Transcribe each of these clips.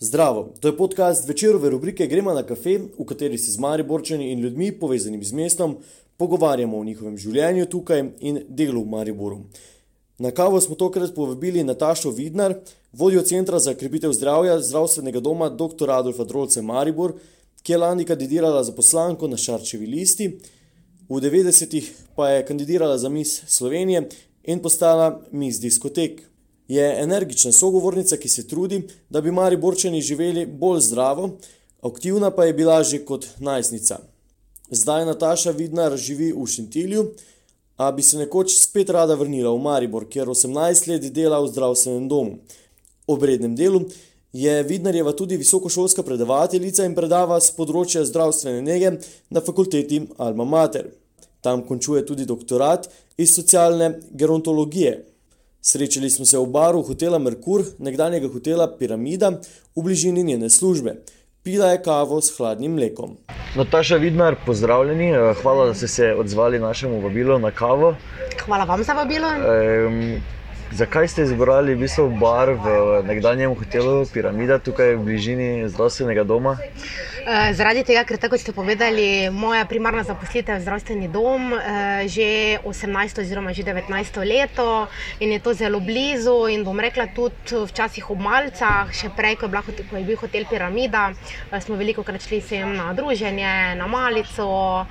Zdravo, to je podcast večerove rubrike Gremo na kafe, v kateri se z Mariborčani in ljudmi povezanimi z mestom pogovarjamo o njihovem življenju tukaj in delu v Mariboru. Na kavo smo tokrat povabili Natašo Vidnar, vodjo Centra za krepitev zdravja zdravstvenega doma dr. Adolfa Drolce Maribor, ki je lani kandidirala za poslanko na Šarčevi listi, v 90-ih pa je kandidirala za mis Slovenije in postala mis diskotek je energična sogovornica, ki se trudi, da bi mari borčani živeli bolj zdravo, aktivna pa je bila že kot najstnica. Zdaj Nataša Vidnar živi v Šintilju, a bi se nekoč spet rada vrnila v Maribor, kjer 18 let dela v zdravstvenem domu. Ob rednem delu je Vidnarjeva tudi visokošolska predavateljica in predava z področja zdravstvene nege na fakulteti Alma Mater. Tam končuje tudi doktorat iz socialne gerontologije. Srečali smo se v baru hotela Merkur, nekdanjega hotela Piramida, v bližini njene službe. Pila je kavo s hladnim mlekom. Nataša Vidmar, pozdravljeni, eh, hvala, da ste se odzvali našemu vabilu na kavo. Hvala vam za vabilo. Um, zakaj ste izbrali v bistvu bar v nekdanjem hotelu Piramida, tukaj v bližini zdravstvenega doma? Eh, zaradi tega, ker tako ste povedali, moja primarna zaposlitev je zdravstveni dom eh, že 18 oziroma že 19 leto in je to zelo blizu. In bom rekla tudi včasih v Malcah, še prej, ko je, bila, ko je bil hotel Piramida, eh, smo veliko krat šli sem na druženje, na malico.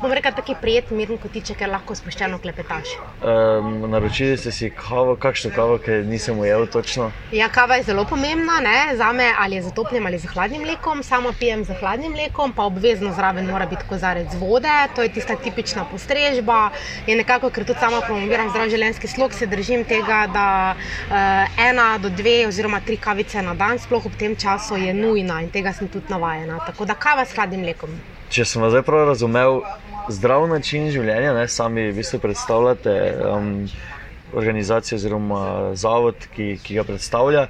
Bom rekla, taki prijeten, miren kotiček, ker lahko sproščeno klepetaš. Um, naročili ste si kavo, kakšno kavo, ker nisem ujel točno? Ja, kava je zelo pomembna, ne? za me ali je z toplim ali z hladnim mlekom, samo pijem z hladnim mlekom, pa obvezno zraven mora biti kozarec vode, to je tista tipična postrežba. In nekako, ker tudi sama promoviram zdrav življenjski slog, se držim tega, da uh, ena do dve oziroma tri kavice na dan, sploh ob tem času, je nujna in tega sem tudi navajena. Tako da kava s hladnim mlekom. Če sem vas zdaj prav razumel, zdrav način življenja, ne sami vi ste predstavljate. Um, Organizacija oziroma zavod, ki, ki ga predstavlja,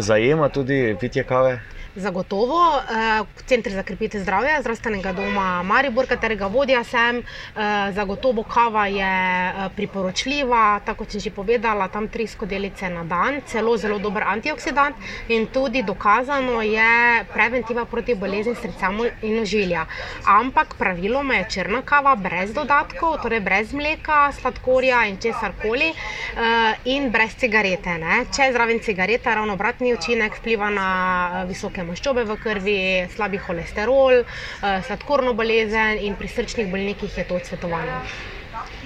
zajema tudi pitje kave. Zagotovo, eh, Center za krepitev zdravja, zdravstvenega doma Maribor, katerega vodja sem, eh, zagotovo kava je eh, priporočljiva, tako sem že povedala, tam tri skodelice na dan, celo zelo dober antioksidant in tudi dokazano je preventiva proti bolezni srca in ožilja. Ampak praviloma je črna kava brez dodatkov, torej brez mleka, sladkorja in česar koli in brez cigarete. Ne? Če je zraven cigareta, ravno obratni učinek vpliva na visoke maščobe v krvi, slabi holesterol, eh, sladkorno bolezen in pri srčnih bolnikih je to odsvetovano.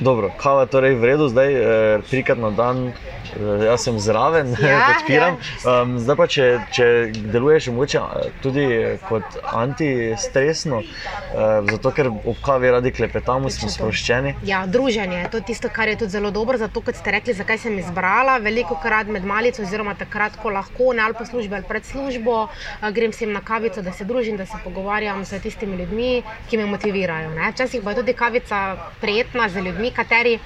Dobro, kava je torej v redu, zdaj eh, trikrat na dan, eh, jaz sem zraven, ja, podpiram. Ja. Um, zdaj pa, če, če deluješ moče tudi kot antistresno, uh, zato ker ob kavi radi klepetamo, smo sproščeni. Ja, druženje je to tisto, kar je tudi zelo dobro. Zato, kot ste rekli, zakaj sem izbrala, veliko krat med malico, oziroma takrat, ko lahko, ne ali po službi ali pred službo, uh, grem sem na kavico, da se družim, da se pogovarjam s tistimi ljudmi, ki me motivirajo. Ne? Včasih pa je tudi kavica prijetna za ljudmi kateri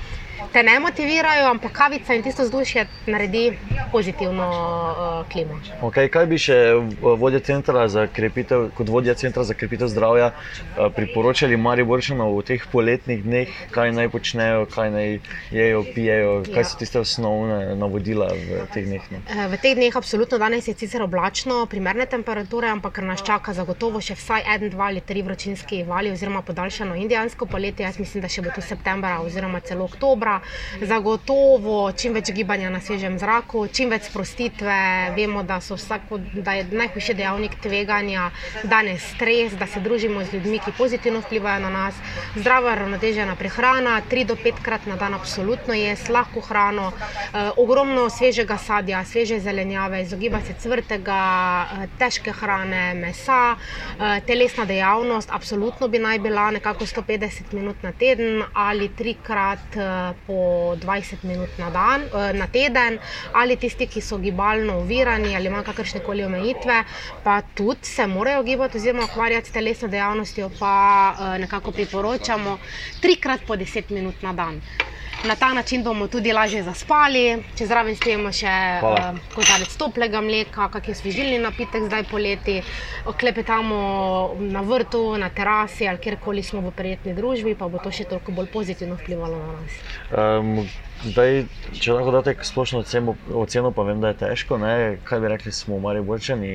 te ne motivirajo, ampak kavica in tisto vzdušje naredi pozitivno uh, klimo. Okay, kaj bi še vodja centra za krepitev, kot vodja centra za krepitev zdravja uh, priporočali Mariborčanom v teh poletnih dneh, kaj naj počnejo, kaj naj jejo, pijejo, kaj ja. so tiste osnovne navodila v teh dneh? No? Eh, v teh dneh absolutno danes je sicer oblačno, primerne temperature, ampak nas čaka zagotovo še vsaj en, dva ali tri vročinski vali oziroma podaljšano indijansko poletje. Jaz mislim, da še bo to septembra oziroma celo oktobra zagotovo čim več gibanja na svežem zraku, čim več sprostitve. Vemo, da, vsako, da je najhujši dejavnik tveganja danes stres, da se družimo z ljudmi, ki pozitivno vplivajo na nas. Zdrava, ravnotežena prehrana, tri do petkrat na dan, absolutno je lahko hrano, e, ogromno svežega sadja, sveže zelenjave, izogiba se cvrtega, e, težke hrane, mesa, e, telesna dejavnost, absolutno bi naj bila nekako 150 minut na teden ali trikrat po 20 minut na, dan, eh, na teden, ali tisti, ki so gibalno ovirani ali imajo kakršne koli omejitve, pa tudi se morajo gibati oziroma ukvarjati s telesno dejavnostjo, pa eh, nekako priporočamo trikrat po 10 minut na dan. Na ta način bomo tudi lažje zaspali, če zraven stejemo še uh, kozarec toplega mleka, kakšen svežilni napitek zdaj poleti, klepetamo na vrtu, na terasi ali kjerkoli smo v prijetni družbi, pa bo to še toliko bolj pozitivno vplivalo na nas. Um, zdaj, če lahko date splošno oceno, oceno, pa vem, da je težko. Ne? Kaj bi rekli, smo mari boljšani,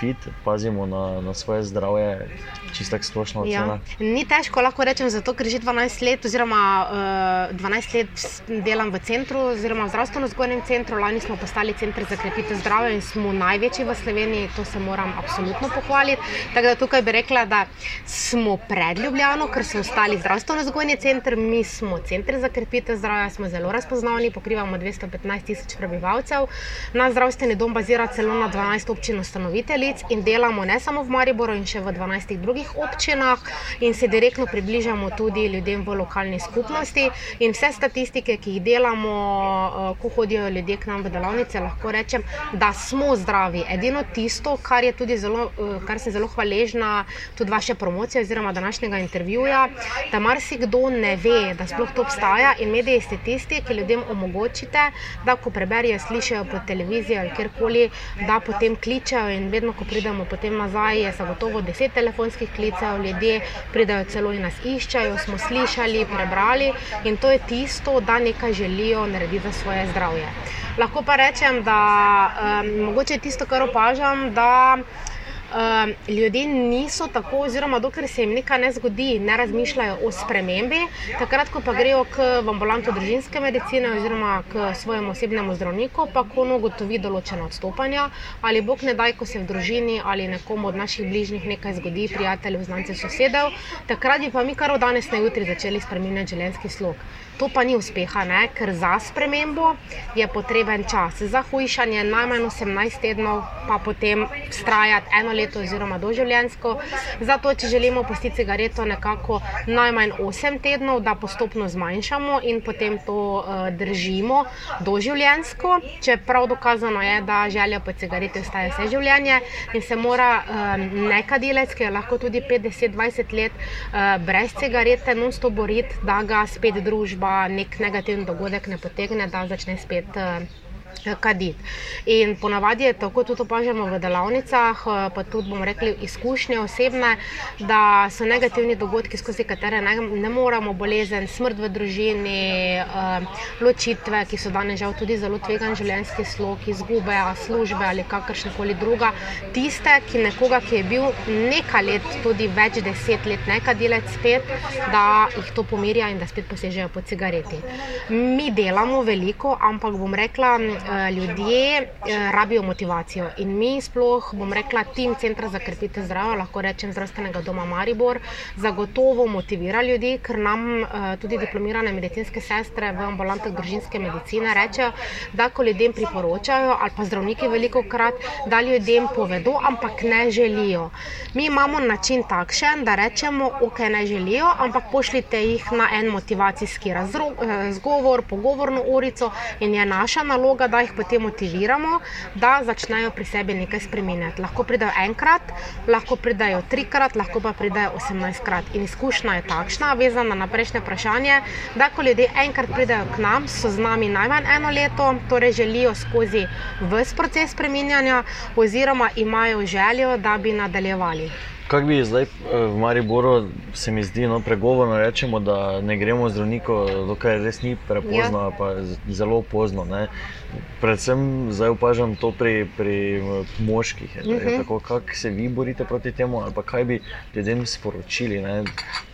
fit, pazimo na, na svoje zdravje, čisto tako splošno ocena. Ja. Ni težko, lahko rečem, zato ker že 12 let, oziroma uh, 12 let delam v centru, oziroma v zdravstveno-zgojnem centru. Lani smo postali center za krepitev zdravja in smo največji v Sloveniji, to se moram absolutno pohvaliti. Tako da tukaj bi rekla, da smo pred Ljubljano, ker so ostali zdravstveno-zgojni center, mi smo center za krepitev zdravja, smo zelo razpoznavni, pokrivamo 215 tisoč prebivalcev. Naš zdravstveni dom bazira celo na 12 občin ustanoviteljic in delamo ne samo v Mariboru in še v 12 drugih občinah in se direktno približamo tudi ljudem v lokalni skupnosti. In vse statistike, ki jih delamo, eh, ko hodijo ljudje k nam v delavnice, lahko rečem, da smo zdravi. Edino tisto, kar, zelo, eh, kar sem zelo hvaležna, tudi vaše promocije oziroma današnjega intervjuja, da marsikdo ne ve, da sploh to obstaja in mediji ste tisti, ki ljudem omogočite, da ko preberijo, slišijo po televiziji ali kjerkoli, da potem kličejo in vedno, ko pridemo potem nazaj, je zagotovo deset telefonskih klicev, ljudje pridajo celo in nas iščejo, smo slišali, prebrali in to je tisto, da nekaj želijo narediti za svoje zdravje. Lahko pa rečem, da um, mogoče tisto, kar opažam, da Um, ljudje niso tako, oziroma dokler se jim nekaj ne zgodi, ne razmišljajo o spremembi. Takrat, ko pa grejo k v ambulanto družinske medicine oziroma k svojemu osebnemu zdravniku, pa ko ugotovi določena odstopanja ali bog ne daj, ko se v družini ali nekomu od naših bližnjih nekaj zgodi, prijateljev, znancev, sosedov, takrat bi pa mi kar od danes na jutri začeli spremenjati življenjski slog. To pa ni uspeha, ne? ker za spremembo je potreben čas. Za hujšanje najmanj 18 tednov, pa potem trajati eno leto oziroma doživljenjsko. Zato, če želimo pustiti cigareto nekako najmanj 8 tednov, da postopno zmanjšamo in potem to uh, držimo doživljenjsko. Čeprav dokazano je, da želja po cigareti ostaja vse življenje in se mora um, nekadilec, ki je lahko tudi 50-20 let uh, brez cigarete, non-stop boriti, da ga spet družba, nek negativen dogodek ne potegne, da začne spet. Uh, kaditi. In ponavadi je tako tudi opažamo v delavnicah, eh, pa tudi bomo rekli izkušnje osebne, da so negativni dogodki, skozi katere ne, ne moramo, bolezen, smrt v družini, eh, ločitve, ki so danes žal tudi zelo tvegan življenjski slog, izgube službe ali kakršne koli druga. Tiste, ki nekoga, ki je bil nekaj let, tudi več deset let nekadilec spet, da jih to pomirja in da spet posežejo po cigareti. Mi delamo veliko, ampak bom rekla, ljudje eh, rabijo motivacijo. In mi, sploh, bom rekla, tim Centra za krepitev zdravja, lahko rečem zdravstvenega doma Maribor, zagotovo motivira ljudi, ker nam eh, tudi diplomirane medicinske sestre v ambulantah družinske medicine rečejo, da ko ljudem priporočajo, ali pa zdravniki veliko krat, da ljudem povedo, ampak ne želijo. Mi imamo način takšen, da rečemo, ok, ne želijo, ampak pošljite jih na en motivacijski eh, razgovor, pogovorno urico in je naša naloga, da jih potem motiviramo, da začnejo pri sebi nekaj spremenjati. Lahko pridajo enkrat, lahko pridajo trikrat, lahko pa pridajo 18krat. In izkušnja je takšna, vezana na prejšnje vprašanje, da ko ljudje enkrat pridajo k nam, so z nami najmanj eno leto, torej želijo skozi vse proces spreminjanja, oziroma imajo željo, da bi nadaljevali. Kaj bi zdaj eh, v Mariboru, se mi zdi, no, pregovorno rečemo, da ne gremo zdravniku, dokaj res ni prepozno, ja. pa zelo pozno. Ne. Predvsem zdaj opažam to pri, pri eh, moških. Uh Mhm. -huh. tako, Kako se vi borite proti temu, ali pa kaj bi ljudem sporočili? Ne,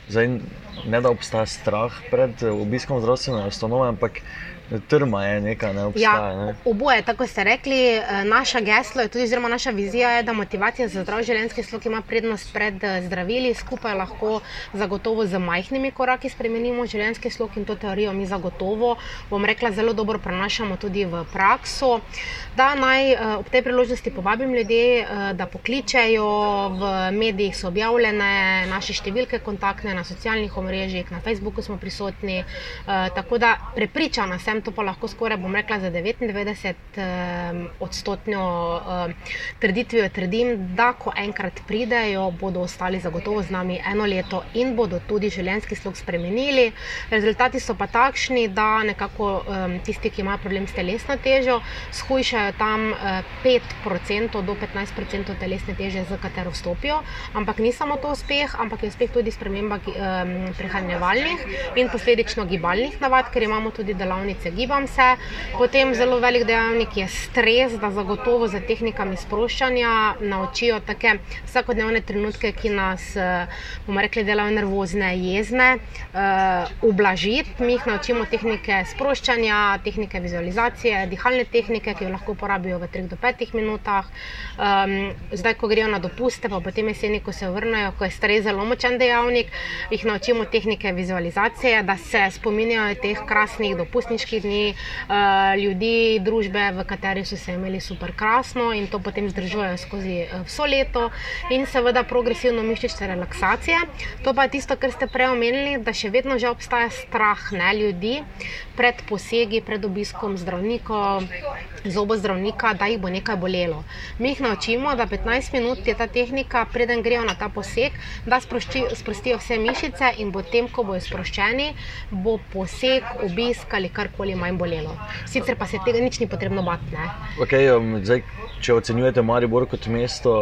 zdaj, ne da obstaja strah pred eh, obiskom zdravstvene ustanove, ampak trma je neka, ne obstaja. Ja, Ne. oboje, tako ste rekli, eh, naša geslo je tudi, oziroma naša vizija je, da motivacija za zdrav življenjski slog ima prednost pred eh, zdravili. Skupaj lahko zagotovo z majhnimi koraki spremenimo življenjski slog in to teorijo mi zagotovo, bom rekla, zelo dobro prenašamo tudi v prakso. Da naj eh, ob tej priložnosti povabim ljudi, da pokličejo, v medijih so objavljene naše številke kontaktne, na socialnih omrežjih, na Facebooku smo prisotni. Tako da prepričana sem, to pa lahko skoraj bom rekla za 99 um, odstotno um, trditvijo trdim, da ko enkrat pridejo, bodo ostali zagotovo z nami eno leto in bodo tudi življenjski slog spremenili. Rezultati so pa takšni, da nekako um, tisti, ki imajo problem s telesno težo, shujšajo tam uh, 5% do 15% telesne teže, za katero vstopijo. Ampak ni samo to uspeh, ampak je uspeh tudi sprememba prehranjevalnih in posledično gibalnih navad, ker imamo tudi delavnice minutice gibam se. Potem zelo velik dejavnik je stres, da zagotovo za tehnikami sproščanja naučijo take vsakodnevne trenutke, ki nas, eh, bomo rekli, delajo nervozne, jezne, uh, ublažiti. Mi jih naučimo tehnike sproščanja, tehnike vizualizacije, dihalne tehnike, ki jo lahko uporabijo v 3 do 5 minutah. Um, zdaj, ko grejo na dopuste, pa potem jeseni, ko se vrnejo, ko je stres zelo močen dejavnik, jih naučimo tehnike vizualizacije, da se spominjajo teh krasnih dopustniških dni, uh, ljudi, družbe, v kateri so se imeli super krasno in to potem zdržujejo skozi uh, vso leto, in seveda progresivno mišične relaksacije. To pa je tisto, kar ste prej omenili, da še vedno že obstaja strah ne, ljudi pred posegi, pred obiskom zdravnika, zobozdravnika, da jih bo nekaj bolelo. Mi jih naučimo, da 15 minut je ta tehnika, preden grejo na ta poseg, da sprošči, sprostijo vse mišice in potem, ko bojo sproščeni, bo poseg, obisk ali karkoli manj bolelo. Sicer pa se tega nič ni potrebno bati. Okay, um, zdaj, če ocenjujete Maribor kot mesto,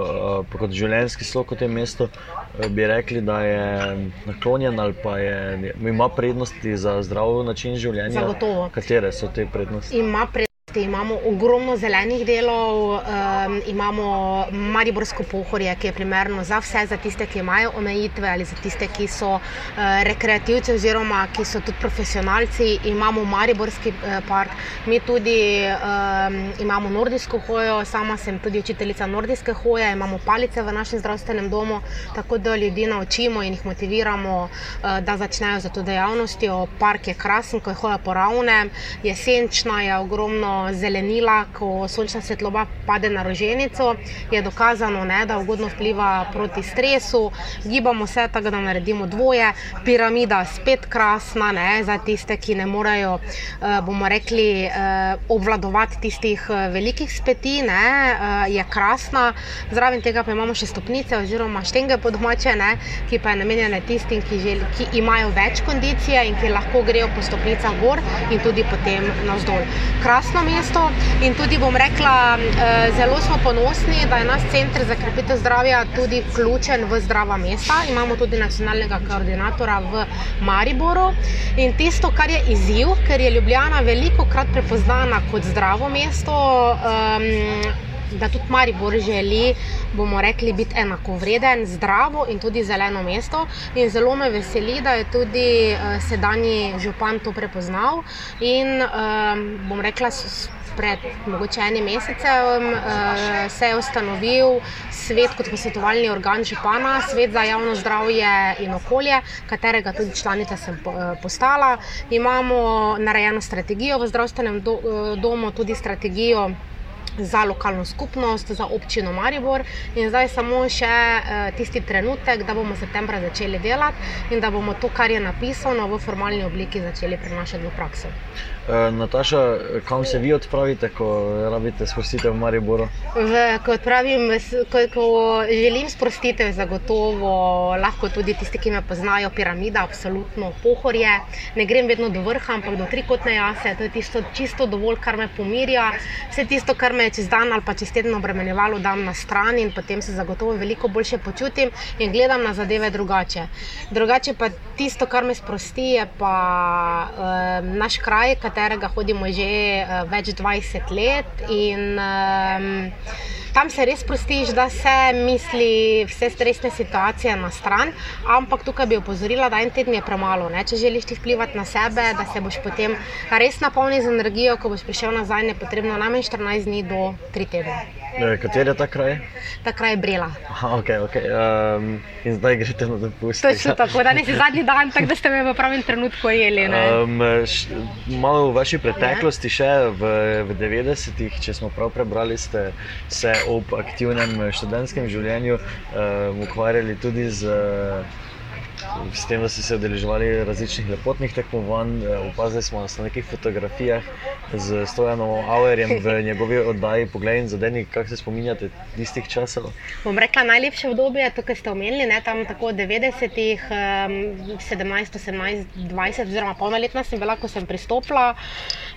uh, kot življenjski slog kot je mesto, uh, bi rekli, da je naklonjen ali pa je, ima prednosti za zdrav način življenja. Zagotovo. Katere so te prednosti? Ima prednosti. Imamo ogromno zelenih delov, um, imamo Mariborsko pohorje, ki je primerno za vse, za tiste, ki imajo omejitve ali za tiste, ki so uh, rekreativci oziroma ki so tudi profesionalci. Imamo Mariborski uh, park, mi tudi um, imamo nordijsko hojo, sama sem tudi učiteljica nordijske hoje, imamo palice v našem zdravstvenem domu, tako da ljudi naučimo in jih motiviramo, uh, da začnejo za to dejavnostjo. Park je krasen, ko je hoja po ravnem, je senčna, je ogromno zelenila, ko sončna svetloba pade na roženico, je dokazano, ne, da ugodno vpliva proti stresu. Gibamo se tako, da naredimo dvoje. Piramida spet krasna, ne, za tiste, ki ne morejo, uh, bomo rekli, uh, obvladovati tistih uh, velikih speti, ne, je krasna. Zraven tega pa imamo še stopnice oziroma štenge po domače, ne, ki pa je namenjene tistim, ki, želi, ki imajo več kondicije in ki lahko grejo po stopnicah gor in tudi potem navzdol. Krasno mesto in tudi bom rekla, zelo smo ponosni, da je naš center za krepitev zdravja tudi vključen v zdrava mesta. Imamo tudi nacionalnega koordinatora v Mariboru in tisto, kar je izziv, ker je Ljubljana veliko krat prepoznana kot zdravo mesto. Um, Da tudi Maribor želi, bomo rekli, biti enakovreden, zdravo in tudi zeleno mesto. In zelo me veseli, da je tudi uh, sedanji župan to prepoznal. In um, bom rekla, pred mogoče enim mesecem uh, se je ustanovil svet kot posvetovalni organ župana, svet za javno zdravje in okolje, katerega tudi članica sem postala. Imamo narejeno strategijo v zdravstvenem do, domu, tudi strategijo za lokalno skupnost, za občino Maribor. In zdaj samo še uh, tisti trenutek, da bomo septembra začeli delati in da bomo to, kar je napisano, v formalni obliki začeli prenašati v prakso. Uh, Nataša, kam se vi odpravite, ko rabite sprostitev v Mariboru? V, ko, odpravim, ko, ko želim sprostitev, zagotovo lahko tudi tisti, ki me poznajo, piramida, absolutno pohorje. Ne grem vedno do vrha, ampak do trikotne jase. To je tisto čisto dovolj, kar me pomirja. Vse tisto, kar me me je čez dan ali pa čez teden obremenjevalo, dam na stran in potem se zagotovo veliko bolje počutim in gledam na zadeve drugače. Drugače pa tisto, kar me sprosti, je pa um, naš kraj, katerega hodimo že uh, več 20 let. In, um, Tam se res prostiš, da se misli vse stresne situacije na stran, ampak tukaj bi opozorila, da en teden je premalo. Ne? Če želiš ti vplivati na sebe, da se boš potem res napolnil z energijo, ko boš prišel nazaj, je potrebno najmanj 14 dni do 3 tedne. Kateri je ta kraj? Ta kraj je Brela. Aha, okay, okay. Um, in zdaj greš na dopust. Točno tako, danes je zadnji dan, tako da ste me v pravem trenutku jeli. Um, š, malo v vaši preteklosti, še v, v 90-ih, če smo prav prebrali, ste se ob aktivnem študentskem življenju um, ukvarjali tudi z. Uh, s tem, da so se udeleževali različnih lepotnih tekmovanj. Eh, opazili smo na nekih fotografijah z Stojanom Auerjem v njegovi oddaji Poglej in zadeni, kako se spominjate tistih časov. Bom rekla, najlepše obdobje je to, kar ste omenili, ne, tam tako 90-ih, 17, 18, 20, oziroma polnoletna sem bila, ko sem pristopila.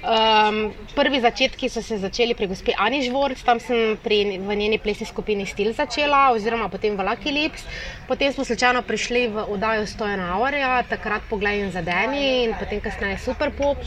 Um, prvi začetki so se začeli pri gospe Ani Žvorc, tam sem pri, v njeni plesni skupini Stil začela, oziroma potem v Lucky Lips. Potem smo slučajno prišli v oddajo oddajo Stojena Aurija, takrat Poglej in Zadeni in potem kasneje Superpop.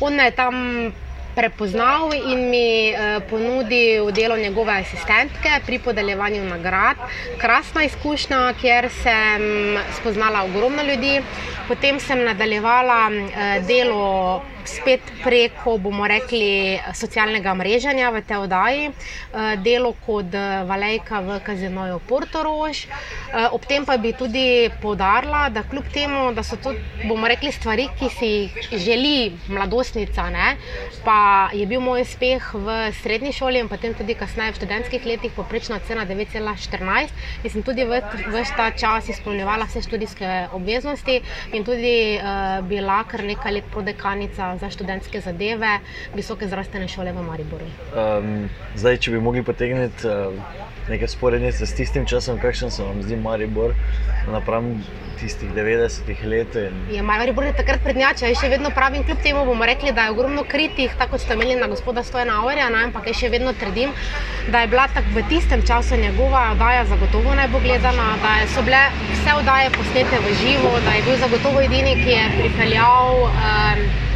On je tam prepoznal in mi uh, ponudil delo njegove asistentke pri podeljevanju nagrad. Krasna izkušnja, kjer sem spoznala ogromno ljudi. Potem sem nadaljevala uh, delo spet preko, bomo rekli, socialnega mreženja v tej oddaji, eh, delo kot eh, valejka v kazinoju Portorož. Eh, ob tem pa bi tudi povdarila, da kljub temu, da so to, bomo rekli, stvari, ki si jih želi mladostnica, ne, pa je bil moj uspeh v srednji šoli in potem tudi kasneje v študentskih letih poprečna cena 9,14 in sem tudi v, v ta čas izpolnjevala vse študijske obveznosti in tudi uh, bila kar nekaj let prodekanica za študentske zadeve Visoke zdravstvene šole v Mariboru. Um, zdaj, če bi mogli potegniti uh, nekaj sporednice s tistim časom, kakšen se vam zdi Maribor, napram tistih 90-ih let. In... Ja, Maribor je takrat prednjačil, jaz še vedno pravim, kljub temu bomo rekli, da je ogromno kritih, tako ste imeli na gospoda Stojena Aurija, ampak jaz še vedno trdim, da je bila tak v tistem času njegova oddaja zagotovo najbolj gledana, da so bile vse oddaje posnete v živo, da je bil zagotovo edini, ki je pripeljal. Um,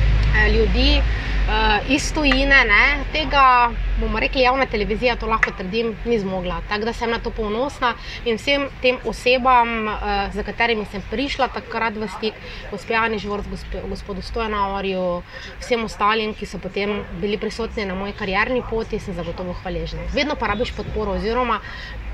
ljudi uh, iz tujine, ne? tega bomo rekli, javna televizija, to lahko trdim, ni zmogla. Tako da sem na to ponosna in vsem tem osebam, uh, za katerimi sem prišla takrat v stik, gospejani Žvorc, gospodu Stojanovarju, vsem ostalim, ki so potem bili prisotni na moji karjerni poti, sem zagotovo hvaležna. Vedno pa rabiš podporo oziroma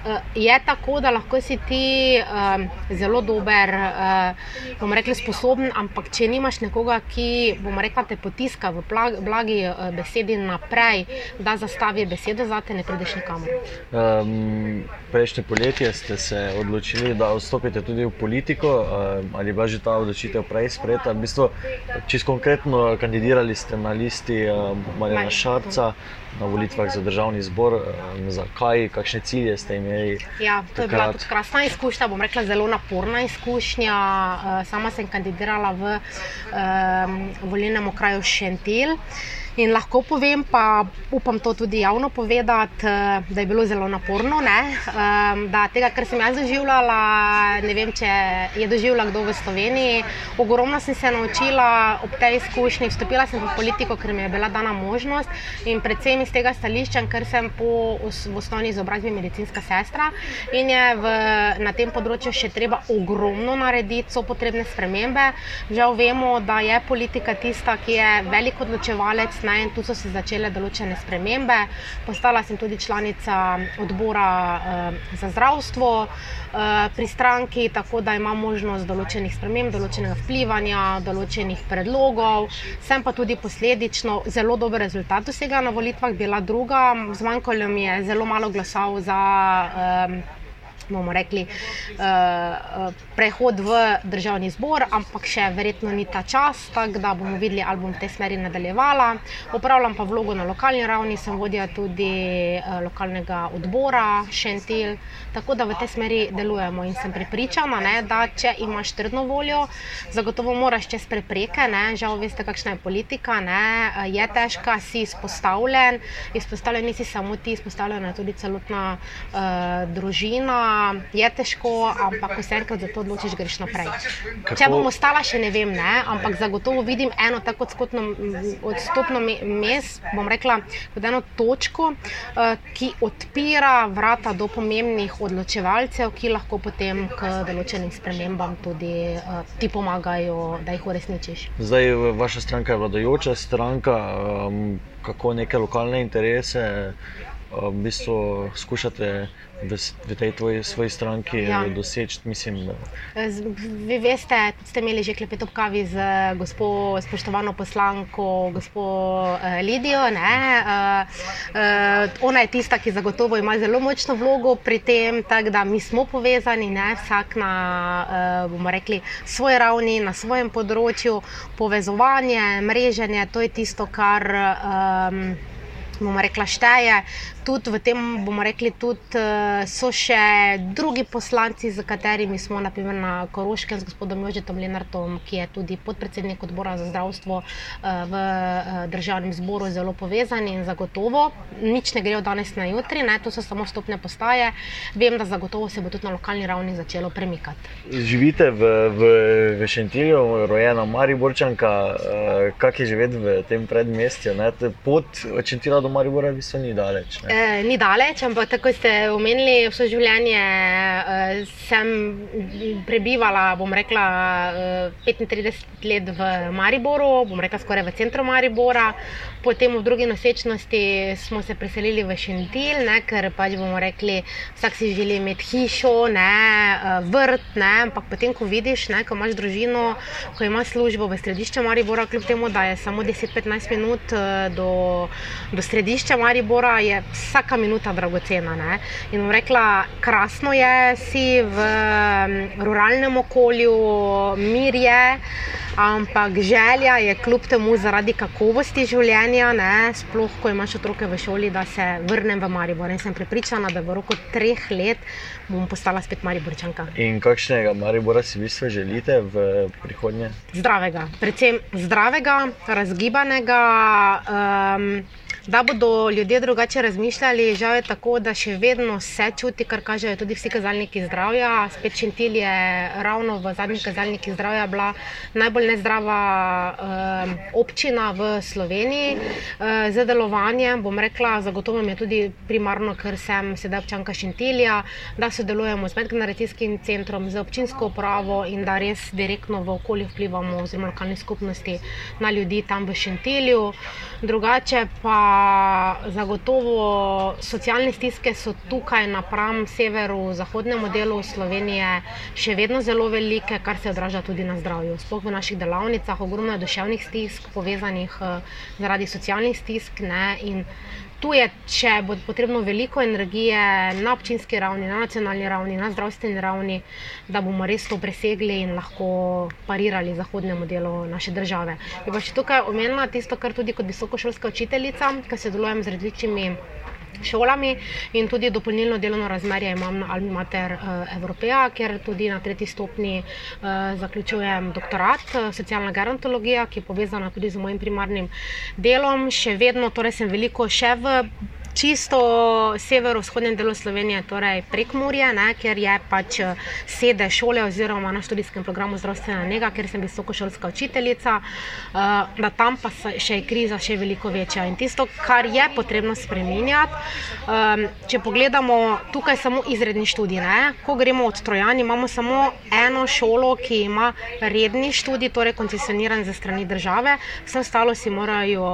Uh, je tako, da lahko si ti uh, zelo dober, uh, bomo rekli, sposoben, ampak če nimaš nekoga, ki rekla, te potiska v blagi uh, besedi naprej, da zastavi besedo za te, ne prideš nikamor. Um, prejšnje poletje ste se odločili, da vstopite tudi v politiko, uh, ali pa že ta odločitev prej sprejeta. V bistvu, čisto konkretno kandidirali ste na listi uh, Marjana Šarca na volitvah za državni zbor, um, zakaj, kakšne cilje ste imeli? Ja, to takrat? je bila tudi krasna izkušnja, bom rekla, zelo naporna izkušnja. Uh, sama sem kandidirala v um, volilnem okraju Šentil. In lahko povem, pa upam to tudi javno povedati, eh, da je bilo zelo naporno. Um, da tega, kar sem jaz doživljala, ne vem, če je doživljala kdo v Sloveniji. Ogromno sem se naučila ob tej izkušnji. Vstopila sem v politiko, ker mi je bila dana možnost in predvsem iz tega stališča, ker sem po osnovni izobrazbi medicinska sestra in je v, na tem področju še treba ogromno narediti, so potrebne spremembe. Žal vemo, da je politika tista, ki je velik odločevalec ne, in tu so se začele določene spremembe. Postala sem tudi članica odbora uh, za zdravstvo uh, pri stranki, tako da imam možnost določenih sprememb, določenega vplivanja, določenih predlogov. Sem pa tudi posledično zelo dober rezultat vsega na volitvah, bila druga, zmanjkalo mi je zelo malo glasov za. Uh, bomo rekli, uh, prehod v državni zbor, ampak še verjetno ni ta čas, tako da bomo videli, ali bom v tej smeri nadaljevala. Upravljam pa vlogo na lokalni ravni, sem vodja tudi uh, lokalnega odbora Šentil, tako da v tej smeri delujemo in sem prepričana, ne, da če imaš trdno voljo, zagotovo moraš čez prepreke. Ne, žal, veste, kakšna je politika, ne, je težka, si izpostavljen, izpostavljen nisi samo ti, izpostavljena je tudi celotna uh, družina je težko, ampak ko se enkrat za to odločiš, greš naprej. Kako? Če bom ostala, še ne vem, ne, ampak zagotovo vidim eno tako odstopno mes, bom rekla, kot eno točko, uh, ki odpira vrata do pomembnih odločevalcev, ki lahko potem k določenim spremembam tudi uh, ti pomagajo, da jih uresničiš. Zdaj, vaša stranka je vladajoča stranka, um, kako neke lokalne interese v bistvu skušate v, v tej tvoji, svoji stranki ja. doseči? Mislim, Vi veste, ste imeli že klepet ob kavi z gospo, spoštovano poslanko, gospo uh, Lidijo. Uh, uh, ona je tista, ki zagotovo ima zelo močno vlogo pri tem, tako da mi smo povezani, ne? vsak na bomo rekli, svoji ravni, na svojem področju, povezovanje, mreženje, to je tisto, kar. Um, bomo rekla, šteje. Tudi v tem, bomo rekli, tudi, uh, so še drugi poslanci, z katerimi smo naprimer, na Koroškem z gospodom Jožetom Lenartom, ki je tudi podpredsednik odbora za zdravstvo uh, v uh, državnem zboru, zelo povezani in zagotovo. Nič ne grejo danes na jutri, ne? to so samo stopne postaje. Vem, da zagotovo se bo tudi na lokalni ravni začelo premikati. Živite v, v, v Šentilju, rojena Mariborčanka, kak je živeti v tem predmestju? Ne? Pot od Šentilja do Maribora v bistvu ni daleč. Ne? Eh, ni daleč, ampak tako ste omenili, vse življenje eh, sem prebivala, bom rekla, eh, 35 let v Mariboru, bom rekla skoraj v centru Maribora. Potem v drugi nosečnosti smo se preselili v Šentil, ne, ker pač bomo rekli, vsak si želi imeti hišo, ne, eh, vrt, ne, ampak potem, ko vidiš, ne, ko imaš družino, ko imaš službo v središču Maribora, kljub temu, da je samo 10-15 minut eh, do, do središča Maribora, je vsaka minuta dragocena. Ne. In bom rekla, krasno je si v ruralnem okolju, mir je. Ampak želja je kljub temu zaradi kakovosti življenja, ne, sploh ko imaš otroke v šoli, da se vrnem v Maribor. In sem prepričana, da v roku treh let bom postala spet Mariborčanka. In kakšnega Maribora si vi želite v prihodnje? Zdravega, predvsem zdravega, razgibanega. Um, da bodo ljudje drugače razmišljali. Žal je tako, da še vedno se čuti, kar kažejo tudi vsi kazalniki zdravja. Spet Šentil je ravno v zadnjih kazalnikih zdravja bila najbolj nezdrava uh, občina v Sloveniji. Uh, z delovanjem, bom rekla, zagotovo mi je tudi primarno, ker sem sedaj občanka Šentilja, da sodelujemo z medgeneracijskim centrom, z občinsko upravo in da res direktno v okolje vplivamo, oziroma lokalne skupnosti, na ljudi tam v Šentilju. Drugače pa zagotovo socialne stiske so tukaj napram severu, zahodnemu delu Slovenije še vedno zelo velike, kar se odraža tudi na zdravju. Sploh v naših delavnicah ogromno je duševnih stisk povezanih uh, zaradi socialnih stisk. Ne, Tu je, če bo potrebno veliko energije na občinski ravni, na nacionalni ravni, na zdravstveni ravni, da bomo res to presegli in lahko parirali zahodnemu delu naše države. Je pa še tukaj omenila tisto, kar tudi kot visokošolska učiteljica, ki se delujem z različnimi šolami in tudi dopolnilno delovno razmerje imam na Almi Mater uh, Evropeja, kjer tudi na tretji stopni uh, zaključujem doktorat uh, socialna gerontologija, ki je povezana tudi z mojim primarnim delom. Še vedno torej sem veliko še v čisto severovzhodnem delu Slovenije, torej prek Murje, ne, ker je pač eh, sede šole oziroma na študijskem programu zdravstvena njega, ker sem visokošolska učiteljica, uh, da tam pa še je kriza še veliko večja. In tisto, kar je potrebno spremenjati, um, če pogledamo tukaj samo izredni študij, ne, ko gremo od Trojani, imamo samo eno šolo, ki ima redni študij, torej koncesioniran za strani države, vse ostalo si morajo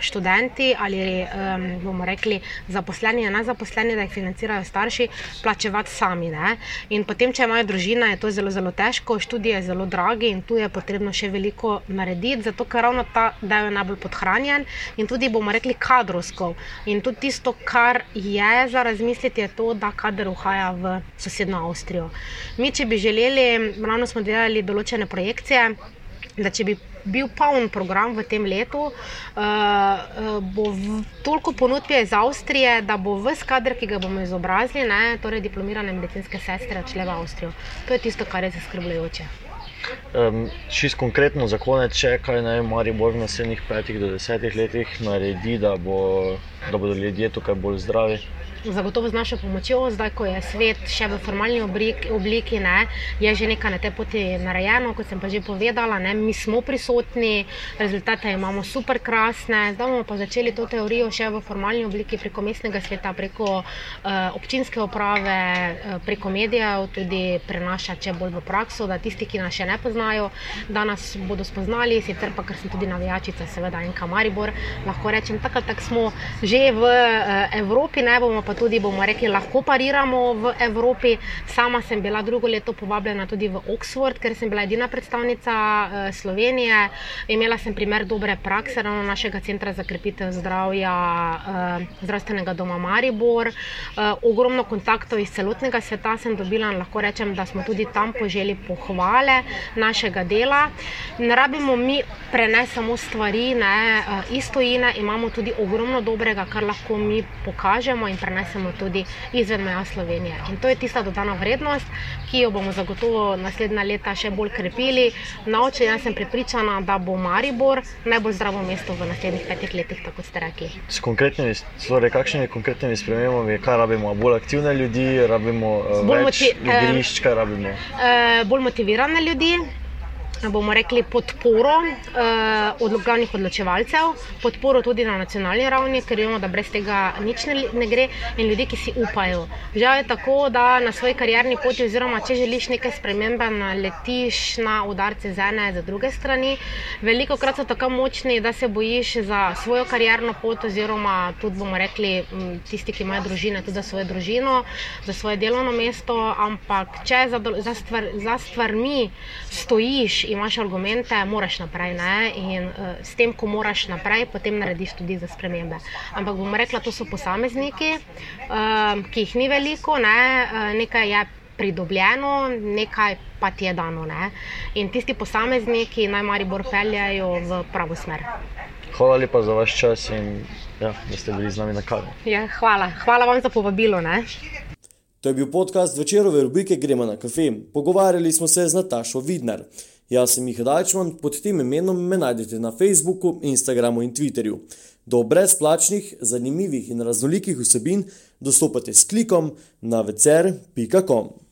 študenti ali bomo rekli, rekli, zaposleni in nezaposleni, da jih financirajo starši, plačevati sami. Ne? In potem, če imajo družina, je to zelo, zelo težko, študije je zelo dragi in tu je potrebno še veliko narediti, zato ker ravno ta del je najbolj podhranjen in tudi bomo rekli kadrovsko. In tudi tisto, kar je za razmisliti, je to, da kader uhaja v sosedno Avstrijo. Mi, če bi želeli, ravno smo delali določene projekcije, da če bi bil poln program v tem letu. Uh, bo v, toliko ponudb iz Avstrije, da bo vse kader, ki ga bomo izobrazili, ne, torej diplomirane medicinske sestre, odšle v Avstrijo. To je tisto, kar je zaskrbljujoče. Um, Čisto konkretno za konec, če kaj naj Maribor v naslednjih petih do desetih letih naredi, da, bo, da bodo ljudje tukaj bolj zdravi zagotovo z našo pomočjo, zdaj ko je svet še v formalni obliki, obliki ne, je že nekaj na tej poti narejeno, kot sem pa že povedala. Ne, mi smo prisotni, rezultate imamo super krasne. Zdaj bomo pa začeli to teorijo še v formalni obliki preko mestnega sveta, preko uh, občinske uprave, uh, preko medijev, tudi prenašati če bolj v prakso, da tisti, ki nas še ne poznajo, da nas bodo spoznali, sicer pa ker sem tudi navijačica, seveda in kamaribor, lahko rečem, tako tak smo že v uh, Evropi, ne bomo pa tudi, bomo rekli, lahko pariramo v Evropi. Sama sem bila drugo leto povabljena tudi v Oxford, ker sem bila edina predstavnica uh, Slovenije. Imela sem primer dobre prakse ravno našega centra za krepitev zdravja, uh, zdravstvenega doma Maribor. Uh, ogromno kontaktov iz celotnega sveta sem dobila in lahko rečem, da smo tudi tam poželi pohvale našega dela. Ne rabimo mi prenesti samo stvari ne, uh, iz tojine, imamo tudi ogromno dobrega, kar lahko mi pokažemo in prenesemo tudi izven meja Slovenije. In to je tista dodana vrednost, ki jo bomo zagotovo naslednja leta še bolj krepili. Na oči jaz sem prepričana, da bo Maribor najbolj zdravo mesto v naslednjih petih letih, tako ste rekli. S konkretnimi, torej, kakšnimi konkretnimi spremembami, kaj rabimo? Bolj aktivne ljudi, rabimo uh, bolj več igrišč, kaj rabimo? Uh, bolj motivirane ljudi bomo rekli, podporo uh, od glavnih odločevalcev, podporo tudi na nacionalni ravni, ker vemo, da brez tega nič ne, ne gre, in ljudi, ki si upajo. Žal je tako, da na svoji karjerni poti, oziroma če želiš nekaj spremembe, letiš na udarce z ene, z druge strani. Veliko krat so tako močni, da se bojiš za svojo karjerno pot, oziroma tudi bomo rekli, tisti, ki imajo družine, tudi za svojo družino, za svoje delovno mesto. Ampak če za, za, stvar, za stvarmi stojiš imaš argumente, moraš naprej. Ne? In uh, s tem, ko moraš naprej, potem narediš tudi za spremembe. Ampak bom rekla, to so posamezniki, uh, ki jih ni veliko, ne? uh, nekaj je pridobljeno, nekaj pa ti je dano. Ne? In tisti posamezniki naj mari bolj peljajo v pravo smer. Hvala lepa za vaš čas in ja, da ste bili z nami na kavi. Ja, hvala. hvala vam za povabilo. Ne? To je bil podcast večerove rubrike Gremo na kafe. Pogovarjali smo se z Natašo Vidnar. Jaz sem Miha Dajčman, pod tem imenom me najdete na Facebooku, Instagramu in Twitterju. Do brezplačnih, zanimivih in raznolikih vsebin dostopate s klikom na večer.com.